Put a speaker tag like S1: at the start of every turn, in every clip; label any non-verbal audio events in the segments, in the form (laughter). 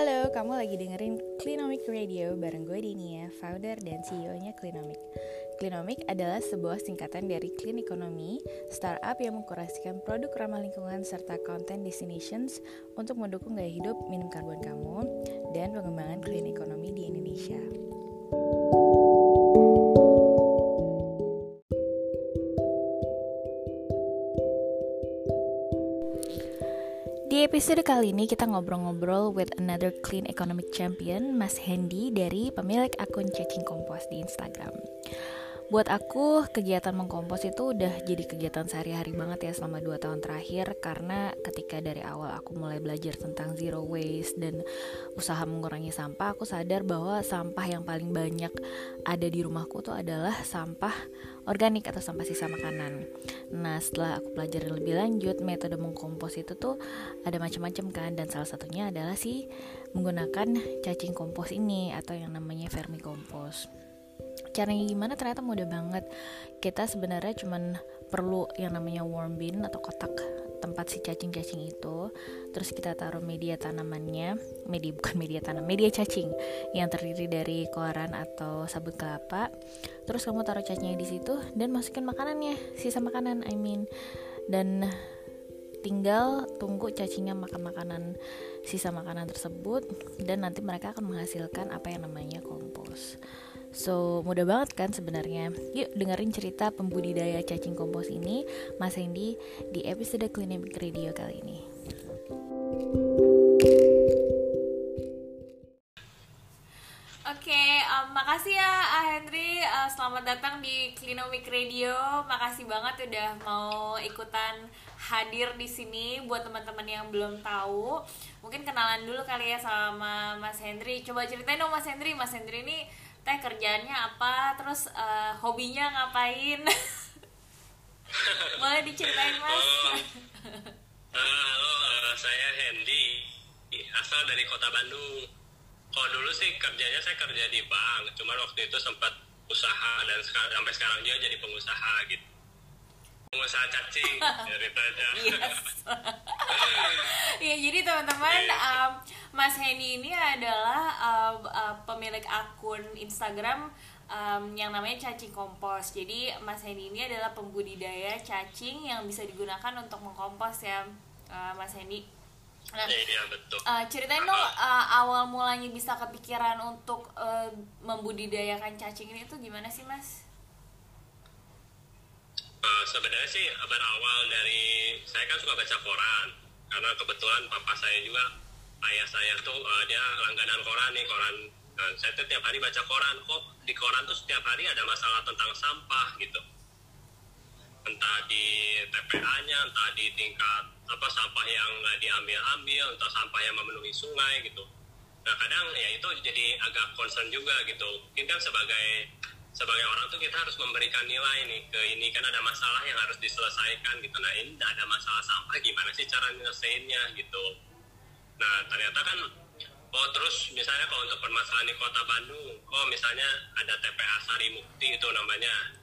S1: Halo, kamu lagi dengerin Clinomic Radio bareng gue Dinia, founder dan CEO-nya Clinomic. Clinomic adalah sebuah singkatan dari Clean Economy, startup yang mengkurasikan produk ramah lingkungan serta content destinations untuk mendukung gaya hidup minim karbon kamu dan pengembangan clean economy di Indonesia. Di episode kali ini kita ngobrol-ngobrol with another clean economic champion, Mas Hendy dari pemilik akun Cacing Kompos di Instagram. Buat aku, kegiatan mengkompos itu udah jadi kegiatan sehari-hari banget ya selama 2 tahun terakhir. Karena ketika dari awal aku mulai belajar tentang zero waste dan usaha mengurangi sampah Aku sadar bahwa sampah yang paling banyak ada di rumahku tuh adalah sampah organik atau sampah sisa makanan. Nah setelah aku pelajari lebih lanjut metode mengkompos itu tuh ada macam-macam kan. Dan salah satunya adalah sih menggunakan cacing kompos ini atau yang namanya vermicompost caranya gimana? Ternyata mudah banget. Kita sebenarnya cuman perlu yang namanya warm bin atau kotak tempat si cacing-cacing itu. Terus kita taruh media tanamannya. Media bukan media tanam media cacing yang terdiri dari koran atau sabut kelapa. Terus kamu taruh cacingnya di situ dan masukin makanannya sisa makanan I mean. Dan tinggal tunggu cacingnya makan makanan sisa makanan tersebut dan nanti mereka akan menghasilkan apa yang namanya kompos So mudah banget kan sebenarnya. Yuk dengerin cerita pembudidaya cacing kompos ini Mas Hendy di episode Clinic Radio kali ini.
S2: Oke, um, makasih ya ah Henry. Uh, selamat datang di Clinomic Radio. Makasih banget udah mau ikutan hadir di sini buat teman-teman yang belum tahu. Mungkin kenalan dulu kali ya sama Mas Henry. Coba ceritain dong Mas Henry. Mas Henry ini teh kerjaannya apa terus uh, hobinya ngapain? (laughs) Boleh diceritain mas?
S3: Oh. halo uh, saya Hendy asal dari kota Bandung. Kalau dulu sih kerjanya saya kerja di bank cuman waktu itu sempat usaha dan sekarang, sampai sekarang juga jadi pengusaha gitu. Pengusaha cacing (laughs) ceritanya.
S2: Yes. (laughs) ya jadi teman-teman um, Mas Henny ini adalah uh, uh, pemilik akun Instagram um, yang namanya cacing kompos. Jadi Mas Henny ini adalah pembudidaya cacing yang bisa digunakan untuk mengkompos ya, uh, Mas Henny.
S3: Nah, iya, betul.
S2: Uh, ceritain dong uh, awal mulanya bisa kepikiran untuk uh, membudidayakan cacing ini itu gimana sih, Mas?
S3: Uh, sebenarnya sih berawal dari saya kan suka baca koran karena kebetulan papa saya juga ayah saya tuh uh, dia langganan koran nih koran uh, saya tuh tiap hari baca koran. Kok di koran tuh setiap hari ada masalah tentang sampah gitu. Entah di TPA-nya entah di tingkat apa sampah yang nggak diambil-ambil entah sampah yang memenuhi sungai gitu. Nah kadang ya itu jadi agak concern juga gitu. Mungkin kan sebagai sebagai orang tuh kita harus memberikan nilai nih ke ini kan ada masalah yang harus diselesaikan gitu. Nah ini ada masalah sampah gimana sih cara nyelesainnya gitu Nah ternyata kan oh terus misalnya kalau untuk permasalahan di kota Bandung, oh misalnya ada TPA Sari Mukti itu namanya.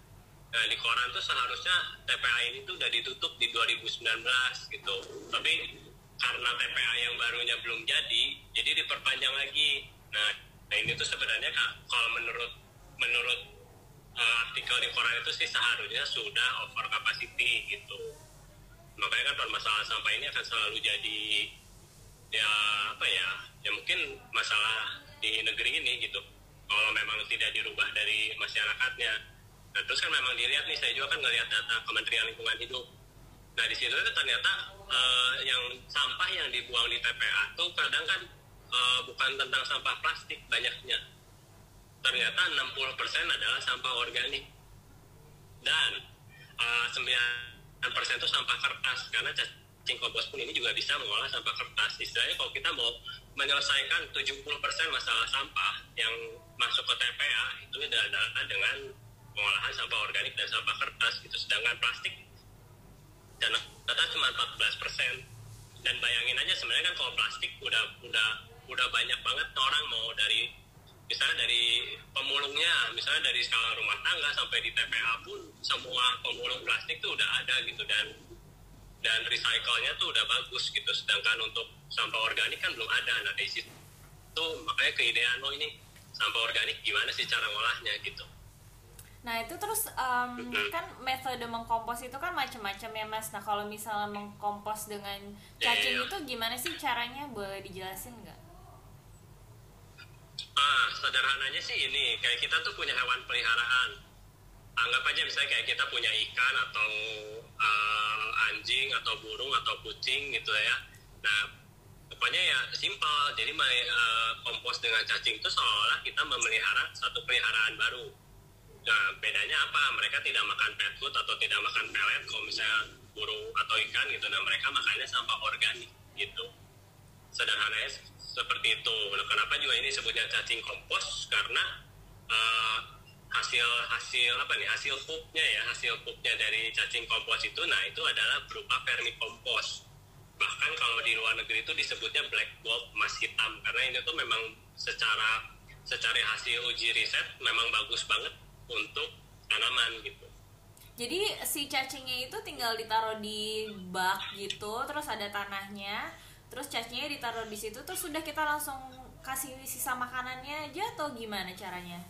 S3: Nah di koran tuh seharusnya TPA ini tuh udah ditutup di 2019 gitu. Tapi karena TPA yang barunya belum jadi, jadi diperpanjang lagi. Nah, nah ini tuh sebenarnya kalau menurut menurut uh, artikel di koran itu sih seharusnya sudah over capacity gitu. Makanya kan permasalahan sampah ini akan selalu jadi ya apa ya? Ya mungkin masalah di negeri ini gitu. Kalau memang tidak dirubah dari masyarakatnya. Nah terus kan memang dilihat nih saya juga kan ngelihat data Kementerian Lingkungan Hidup. Nah di situ itu ternyata uh, yang sampah yang dibuang di TPA tuh kadang kan uh, bukan tentang sampah plastik banyaknya. Ternyata 60% adalah sampah organik. Dan uh, eh, 9% itu sampah kertas karena cacing kompos pun ini juga bisa mengolah sampah kertas. Istilahnya kalau kita mau menyelesaikan 70% masalah sampah yang masuk ke TPA itu adalah dengan pengolahan sampah organik dan sampah kertas gitu. Sedangkan plastik dan data cuma 14%. Dan bayangin aja sebenarnya kan kalau plastik udah udah udah banyak banget orang mau dari misalnya dari pemulungnya, misalnya dari skala rumah tangga sampai di TPA pun semua pemulung plastik tuh udah ada gitu dan dan recycle-nya tuh udah bagus gitu sedangkan untuk sampah organik kan belum ada nah dari situ itu makanya keidean oh ini sampah organik gimana sih cara ngolahnya gitu
S2: Nah itu terus um, kan metode mengkompos itu kan macam-macam ya mas. Nah kalau misalnya mengkompos dengan cacing
S3: Iya.
S2: itu gimana sih caranya? Boleh dijelasin nggak?
S3: Ah, sederhananya sih ini, kayak kita tuh punya hewan peliharaan. Anggap aja misalnya kayak kita punya ikan atau eh, anjing atau burung atau kucing gitu ya. Nah, pokoknya ya simpel. Jadi eh, kompos dengan cacing itu seolah kita memelihara satu peliharaan baru. Nah, bedanya apa? Mereka tidak makan pet food atau tidak makan pelet kalau misalnya burung atau ikan gitu. Nah, mereka makannya sampah organik gitu sederhananya se- seperti itu. Nah, kenapa juga ini sebutnya cacing kompos? Karena eh, hasil hasil apa nih hasil pupnya ya hasil pupnya dari cacing kompos itu, nah itu adalah berupa vermikompos. Bahkan kalau di luar negeri itu disebutnya black gold emas hitam karena ini tuh memang secara secara hasil uji riset memang bagus banget untuk tanaman gitu.
S2: Jadi si cacingnya itu tinggal ditaruh di bak gitu, terus ada tanahnya, terus cacingnya ditaruh di situ, terus sudah kita langsung kasih sisa makanannya aja atau gimana caranya?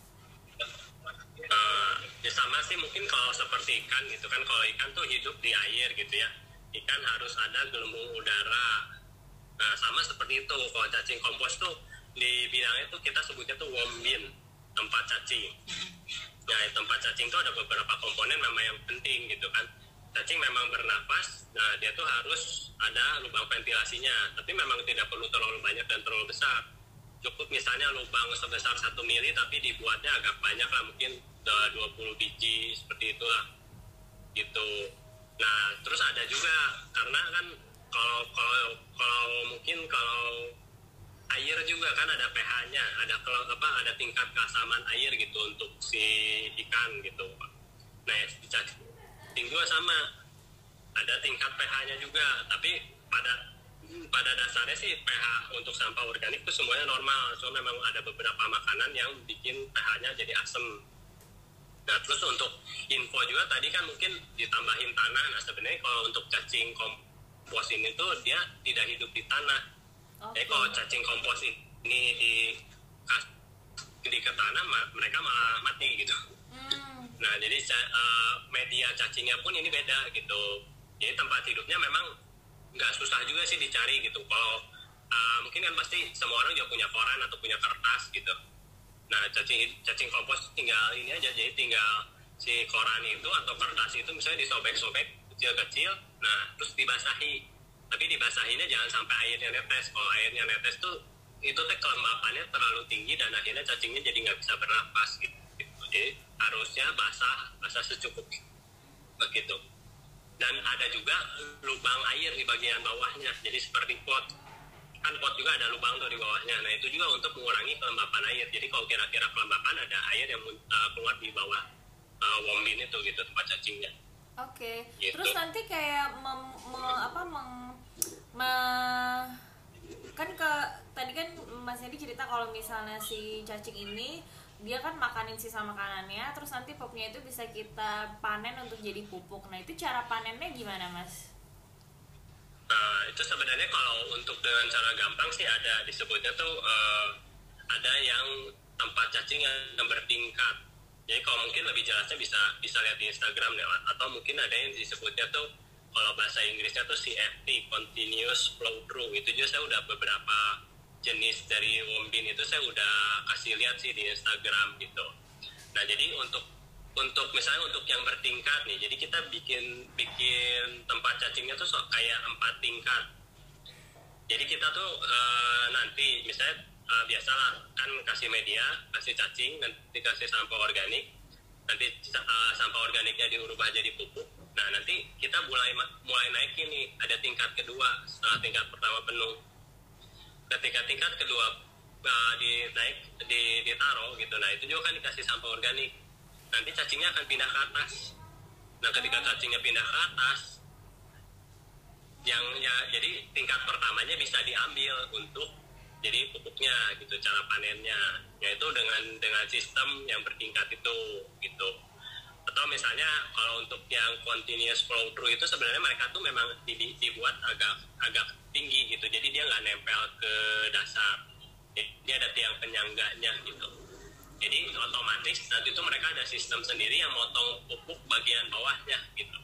S3: Eh, ya sama sih mungkin kalau seperti ikan gitu kan. Kalau ikan tuh hidup di air gitu ya. Ikan harus ada gelembung udara. Nah sama seperti itu. Kalau cacing kompos tuh di bidangnya tuh kita sebutnya tuh warm bin tempat cacing. Nah tempat cacing tuh ada beberapa komponen memang yang penting gitu kan. Cacing memang bernapas nah dia tuh harus ada lubang ventilasinya. Tapi memang tidak perlu terlalu banyak dan terlalu besar cukup misalnya lubang sebesar satu mili tapi dibuatnya agak banyak lah mungkin eh, 20 biji seperti itulah. Gitu. Nah terus ada juga karena kan kalau kalau kalau mungkin kalau air juga kan ada pH-nya ada kalau apa ada tingkat keasaman air gitu untuk si ikan gitu. Nah ya, juga sama ada tingkat pH-nya juga tapi pada pada dasarnya sih pH untuk sampah organik itu semuanya normal. Cuma memang ada beberapa makanan yang bikin pH-nya jadi asam nah terus untuk info juga tadi kan mungkin ditambahin tanah. Nah sebenarnya kalau untuk cacing kompos ini tuh dia tidak hidup di tanah.
S2: Oke.
S3: jadi kalau cacing kompos ini di di ke tanah mereka malah mati gitu.
S2: Hmm,
S3: Nah, jadi eh, media cacingnya pun ini beda gitu. Jadi tempat hidupnya memang nggak susah juga sih dicari gitu. Kalau eh, mungkin kan pasti semua orang juga punya koran atau punya kertas gitu. Nah, cacing cacing kompos tinggal ini aja, jadi tinggal si koran itu atau kertas itu misalnya disobek-sobek kecil-kecil, nah terus dibasahi. Tapi dibasahinya jangan sampai airnya netes. Kalau airnya netes tuh itu teh kelembapannya terlalu tinggi dan akhirnya cacingnya jadi nggak bisa bernapas gitu. Jadi harusnya basah, basah secukupnya begitu. Dan ada juga lubang air di bagian bawahnya, jadi seperti pot. Kan pot juga ada lubang tuh di bawahnya. Nah itu juga untuk mengurangi kelembapan air. Jadi kalau kira-kira kelembapan ada air yang uh, keluar di bawah uh, wombin itu gitu tempat cacingnya.
S2: Oke.
S3: Gitu.
S2: Terus nanti kayak mem, me- apa meng me- kan ke tadi kan Mas Edi cerita kalau misalnya si cacing ini dia kan makanin sisa makanannya terus nanti pupuknya itu bisa kita panen untuk jadi pupuk. Nah, itu cara panennya gimana, Mas?
S3: Nah, itu sebenarnya kalau untuk dengan cara gampang sih ada disebutnya tuh eh, ada yang tempat cacing yang bertingkat. Jadi kalau mungkin lebih jelasnya bisa bisa lihat di Instagram ya, atau mungkin ada yang disebutnya tuh kalau bahasa Inggrisnya tuh CFT Continuous Flow Through itu juga saya udah beberapa jenis dari wombin itu saya udah kasih lihat sih di Instagram gitu. Nah jadi untuk untuk misalnya untuk yang bertingkat nih, jadi kita bikin bikin tempat cacingnya tuh so- kayak empat tingkat. Jadi kita tuh eh, nanti misalnya eh, biasalah kan kasih media, kasih cacing, nanti kasih sampah organik, nanti eh, sampah organiknya diubah jadi pupuk. Nah nanti kita mulai mulai naikin nih, ada tingkat kedua setelah tingkat pertama penuh. Ketika tingkat kedua uh, di naik di ditaruh gitu, nah itu juga kan dikasih sampah organik. Nanti cacingnya akan pindah ke atas. Nah ketika cacingnya pindah ke atas, yang ya jadi tingkat pertamanya bisa diambil untuk jadi pupuknya gitu cara panennya yaitu dengan dengan sistem yang bertingkat itu gitu atau misalnya kalau untuk yang continuous flow through itu sebenarnya mereka tuh memang di- di- dibuat agak agak tinggi gitu. Jadi dia nggak nempel ke dasar. Jadi ada tiang penyangganya gitu. Jadi otomatis nanti itu mereka ada sistem sendiri yang motong pupuk bagian bawahnya gitu.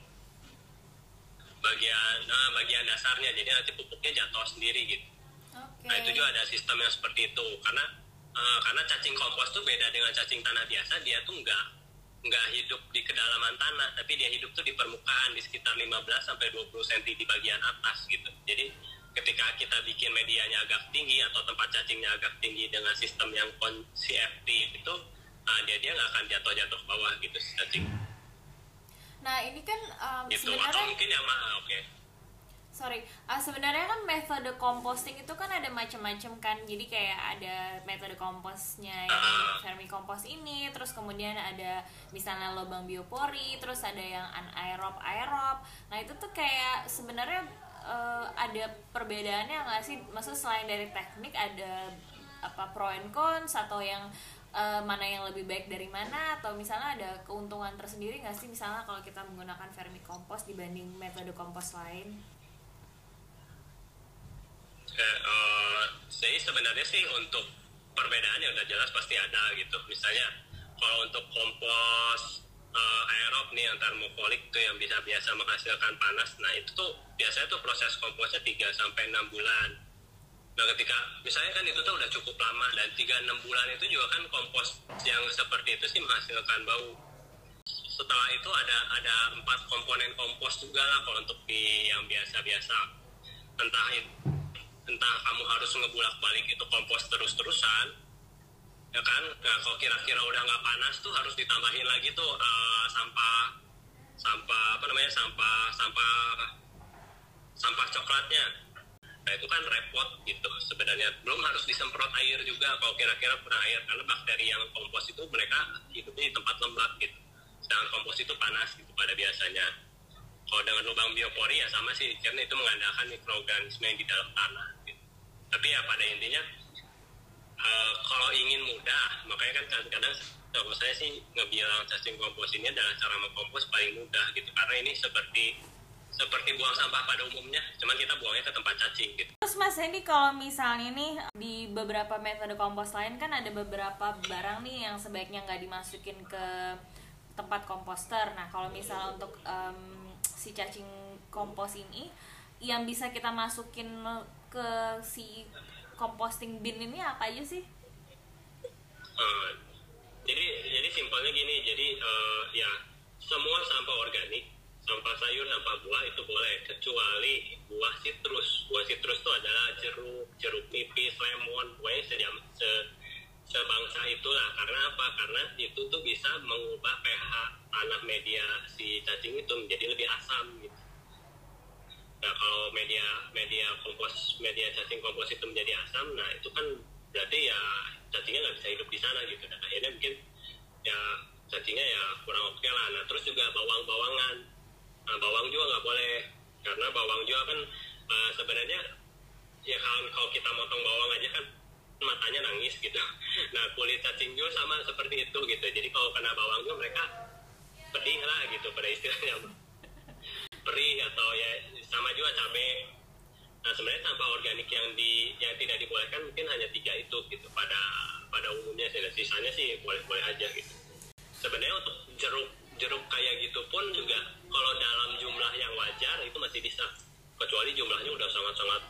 S3: Bagian nah, bagian dasarnya. Jadi nanti pupuknya jatuh sendiri gitu.
S2: Oke.
S3: nah itu juga ada sistem yang seperti itu. Karena eh, karena cacing kompos tuh beda dengan cacing tanah biasa dia tuh enggak nggak hidup di kedalaman tanah tapi dia hidup tuh di permukaan di sekitar 15 sampai 20 cm di bagian atas gitu. Jadi ketika kita bikin medianya agak tinggi atau tempat cacingnya agak tinggi dengan sistem yang kon CFT itu nah, dia dia nggak akan jatuh-jatuh ke bawah gitu cacing.
S2: Nah ini kan um,
S3: gitu atau
S2: sebenarnya
S3: mungkin yang ma- oke
S2: sorry ah, sebenarnya kan metode composting itu kan ada macam-macam kan. Jadi kayak ada metode komposnya yang vermicompost ini terus kemudian ada misalnya lubang biopori terus ada yang anaerob aerob. Nah itu tuh kayak sebenarnya eh, ada perbedaannya nggak sih? Maksud selain dari teknik ada apa pro and cons atau yang eh, mana yang lebih baik dari mana? Atau misalnya ada keuntungan tersendiri nggak sih? Misalnya kalau kita menggunakan vermicompost dibanding metode kompos lain
S3: sebenarnya sih untuk perbedaannya udah jelas pasti ada gitu. Misalnya kalau untuk kompos eh, aerob nih yang termofolik tuh yang bisa biasa menghasilkan panas, nah itu tuh biasanya tuh proses komposnya 3 sampai 6 bulan. Nah ketika misalnya kan itu tuh udah cukup lama dan 3-6 bulan itu juga kan kompos yang seperti itu sih menghasilkan bau. Setelah itu ada ada empat komponen kompos juga lah kalau untuk di yang biasa-biasa entah itu entah kamu harus ngebulak balik itu kompos terus-terusan ya kan? Nah kalau kira-kira udah nggak panas tuh harus ditambahin lagi tuh eh, sampah sampah apa namanya sampah sampah sampah coklatnya. Nah itu kan repot gitu sebenarnya. Belum harus disemprot air juga kalau kira-kira kurang air karena bakteri yang kompos itu mereka hidupnya di tempat lembab gitu. Sedangkan kompos itu panas gitu pada biasanya kalau dengan lubang biopori ya sama sih karena itu mengandalkan mikroorganisme yang di dalam tanah gitu. tapi ya pada intinya eh, kalau ingin mudah makanya kan kadang-kadang kalau saya sih ngebilang cacing kompos ini adalah cara mengkompos paling mudah gitu karena ini seperti seperti buang sampah pada umumnya cuman kita buangnya ke tempat cacing gitu
S2: Terus Mas Hendy kalau misalnya nih di beberapa metode kompos lain kan ada beberapa barang nih yang sebaiknya nggak dimasukin ke tempat komposter. Nah kalau misalnya untuk em, si cacing kompos ini yang bisa kita masukin ke si composting bin ini apa aja sih?
S3: Eh, jadi jadi simpelnya gini jadi eh, ya semua sampah organik sampah sayur sampah buah itu boleh kecuali buah sitrus buah sitrus itu adalah jeruk jeruk nipis lemon pokoknya sejam se, sebangsa itulah. Karena apa? Karena itu tuh bisa mengubah pH tanah media si cacing itu menjadi lebih asam gitu. Nah kalau media media kompos media cacing kompos itu menjadi asam, nah itu kan berarti ya cacingnya nggak bisa hidup di sana gitu. Dan akhirnya mungkin ya cacingnya ya kurang oke lah. Nah terus juga bawang-bawangan, nah, bawang juga nggak boleh. Karena bawang juga kan eh, sebenarnya ya kalau kita motong bawang aja kan matanya nangis gitu. Nah kulit juga sama seperti itu gitu. Jadi kalau kena bawang juga mereka pedih lah gitu pada istilahnya perih atau ya sama juga cabai. Nah sebenarnya sampah organik yang di yang tidak dibolehkan mungkin hanya tiga itu gitu pada pada umumnya sih. Sisanya sih boleh boleh aja gitu. Sebenarnya untuk jeruk jeruk kayak gitu pun juga kalau dalam jumlah yang wajar itu masih bisa. Kecuali jumlahnya udah sangat-sangat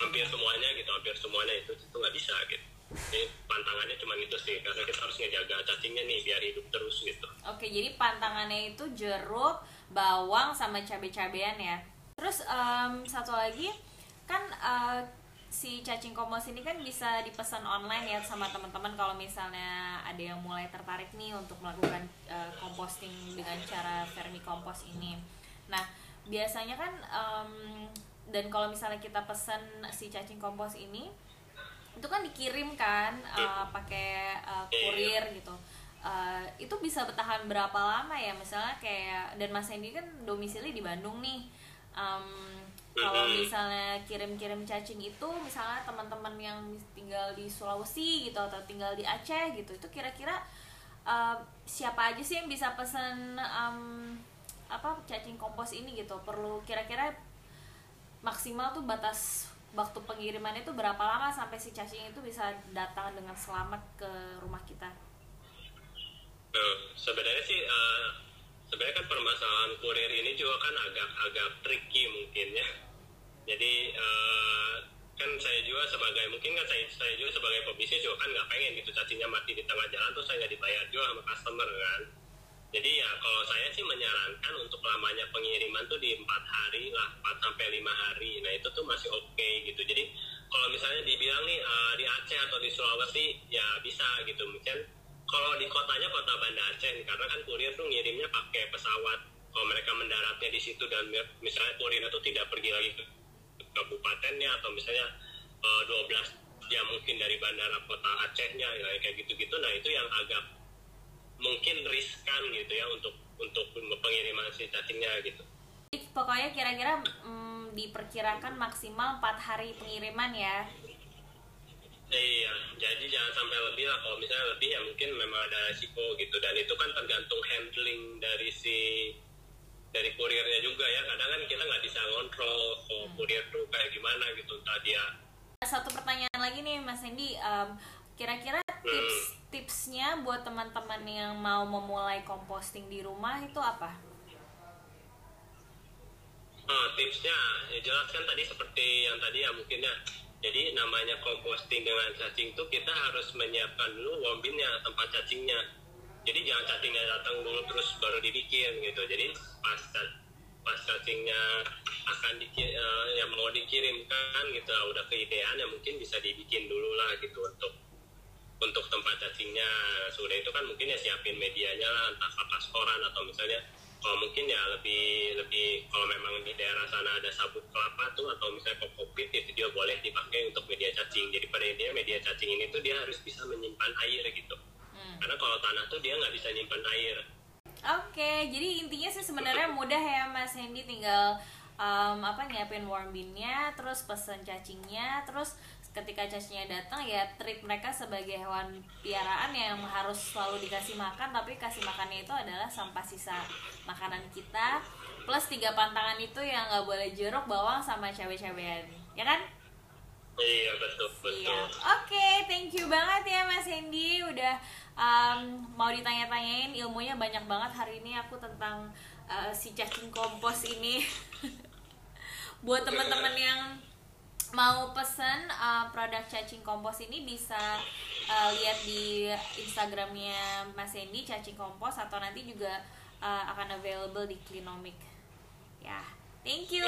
S3: hampir semuanya gitu, hampir semuanya itu itu nggak bisa gitu. Jadi pantangannya cuma itu sih karena kita harus ngejaga cacingnya nih biar hidup terus gitu.
S2: Oke, jadi pantangannya itu jeruk, bawang, sama cabai-cabean ya. Terus em, satu lagi kan eh, si cacing kompos ini kan bisa dipesan online ya sama teman-teman kalau misalnya ada yang mulai tertarik nih untuk melakukan eh, composting dengan cara vermicompost ini. Nah, biasanya kan em, dan kalau misalnya kita pesan si cacing kompos ini itu kan dikirim kan eh, pakai eh, kurir gitu. Eh, itu bisa bertahan berapa lama ya? Misalnya kayak dan Mas Hendy kan domisili di Bandung nih. Em, kalau misalnya kirim-kirim cacing itu misalnya teman-teman yang tinggal di Sulawesi gitu atau tinggal di Aceh gitu itu kira-kira eh, siapa aja sih yang bisa pesan em, apa cacing kompos ini gitu? Perlu kira-kira maksimal tuh batas waktu pengiriman itu berapa lama sampai si cacing itu bisa datang dengan selamat ke rumah kita?
S3: Nah, sebenarnya sih uh, sebenarnya kan permasalahan kurir ini juga kan agak-agak tricky mungkin ya. Jadi uh, kan saya juga sebagai mungkin kan saya saya juga sebagai pebisnis juga kan nggak pengen gitu cacingnya mati di tengah jalan terus saya nggak dibayar juga sama customer kan jadi ya kalau saya sih menyarankan untuk lamanya pengiriman tuh di empat hari lah 4 sampai lima hari. Nah itu tuh masih oke okay, gitu. Jadi kalau misalnya dibilang nih uh, di Aceh atau di Sulawesi ya bisa gitu. Mungkin kalau di kotanya kota Banda Aceh karena kan kurir tuh ngirimnya pakai pesawat. Kalau mereka mendaratnya di situ dan misalnya kurirnya tuh tidak pergi lagi ke kabupatennya atau misalnya uh, 12 jam mungkin dari bandara kota Acehnya ya, kayak gitu-gitu. Nah itu yang agak mungkin riskan gitu ya untuk untuk pengiriman si cacingnya gitu.
S2: Pokoknya kira-kira mm, diperkirakan maksimal 4 hari pengiriman ya.
S3: Iya, jadi jangan sampai lebih lah. Kalau misalnya lebih ya mungkin memang ada resiko gitu. Dan itu kan tergantung handling dari si dari kurirnya juga ya. Kadang kan kita nggak bisa ngontrol kalau hmm. kurir tuh kayak gimana gitu. Entah dia.
S2: Satu pertanyaan lagi nih Mas Hendy, um, kira-kira tips hmm. tipsnya buat teman-teman yang mau memulai composting di rumah itu apa?
S3: Oh, tipsnya ya jelaskan tadi seperti yang tadi ya mungkin ya. Jadi namanya composting dengan cacing tuh kita harus menyiapkan dulu wombinnya tempat cacingnya. Jadi jangan cacingnya datang dulu terus baru dibikin gitu. Jadi pas pas cacingnya akan dikirim, uh, ya mau dikirimkan gitu udah keidean ya mungkin bisa dibikin dulu lah gitu untuk untuk tempat cacingnya sudah itu kan mungkin ya siapin medianya lah entah kertas koran atau misalnya kalau mungkin ya lebih lebih kalau memang di daerah sana ada sabut kelapa tuh atau misalnya kokopit itu dia boleh dipakai untuk media cacing jadi pada intinya media cacing ini tuh dia harus bisa menyimpan air gitu. Hmm. karena kalau tanah tuh dia nggak bisa nyimpan air.
S2: Oke jadi intinya sih sebenarnya mudah ya mas Hendy. Tinggal um, apa nyiapin warm binnya terus pesen cacingnya terus ketika cacingnya datang ya treat mereka sebagai hewan piaraan yang harus selalu dikasih makan tapi kasih makannya itu adalah sampah sisa makanan kita plus tiga pantangan itu yang nggak boleh jeruk bawang sama cewek-cewekan ya kan?
S3: Iya betul betul. Oke
S2: okay, thank you banget ya mas Hendy udah um, mau ditanya-tanyain ilmunya banyak banget hari ini aku tentang uh, si cacing kompos ini. (laughs) Buat teman-teman yang mau pesen uh, produk cacing kompos ini bisa uh, lihat di Instagramnya Mas Hendy cacing kompos atau nanti juga uh, akan available di Klinomik. Ya, thank you.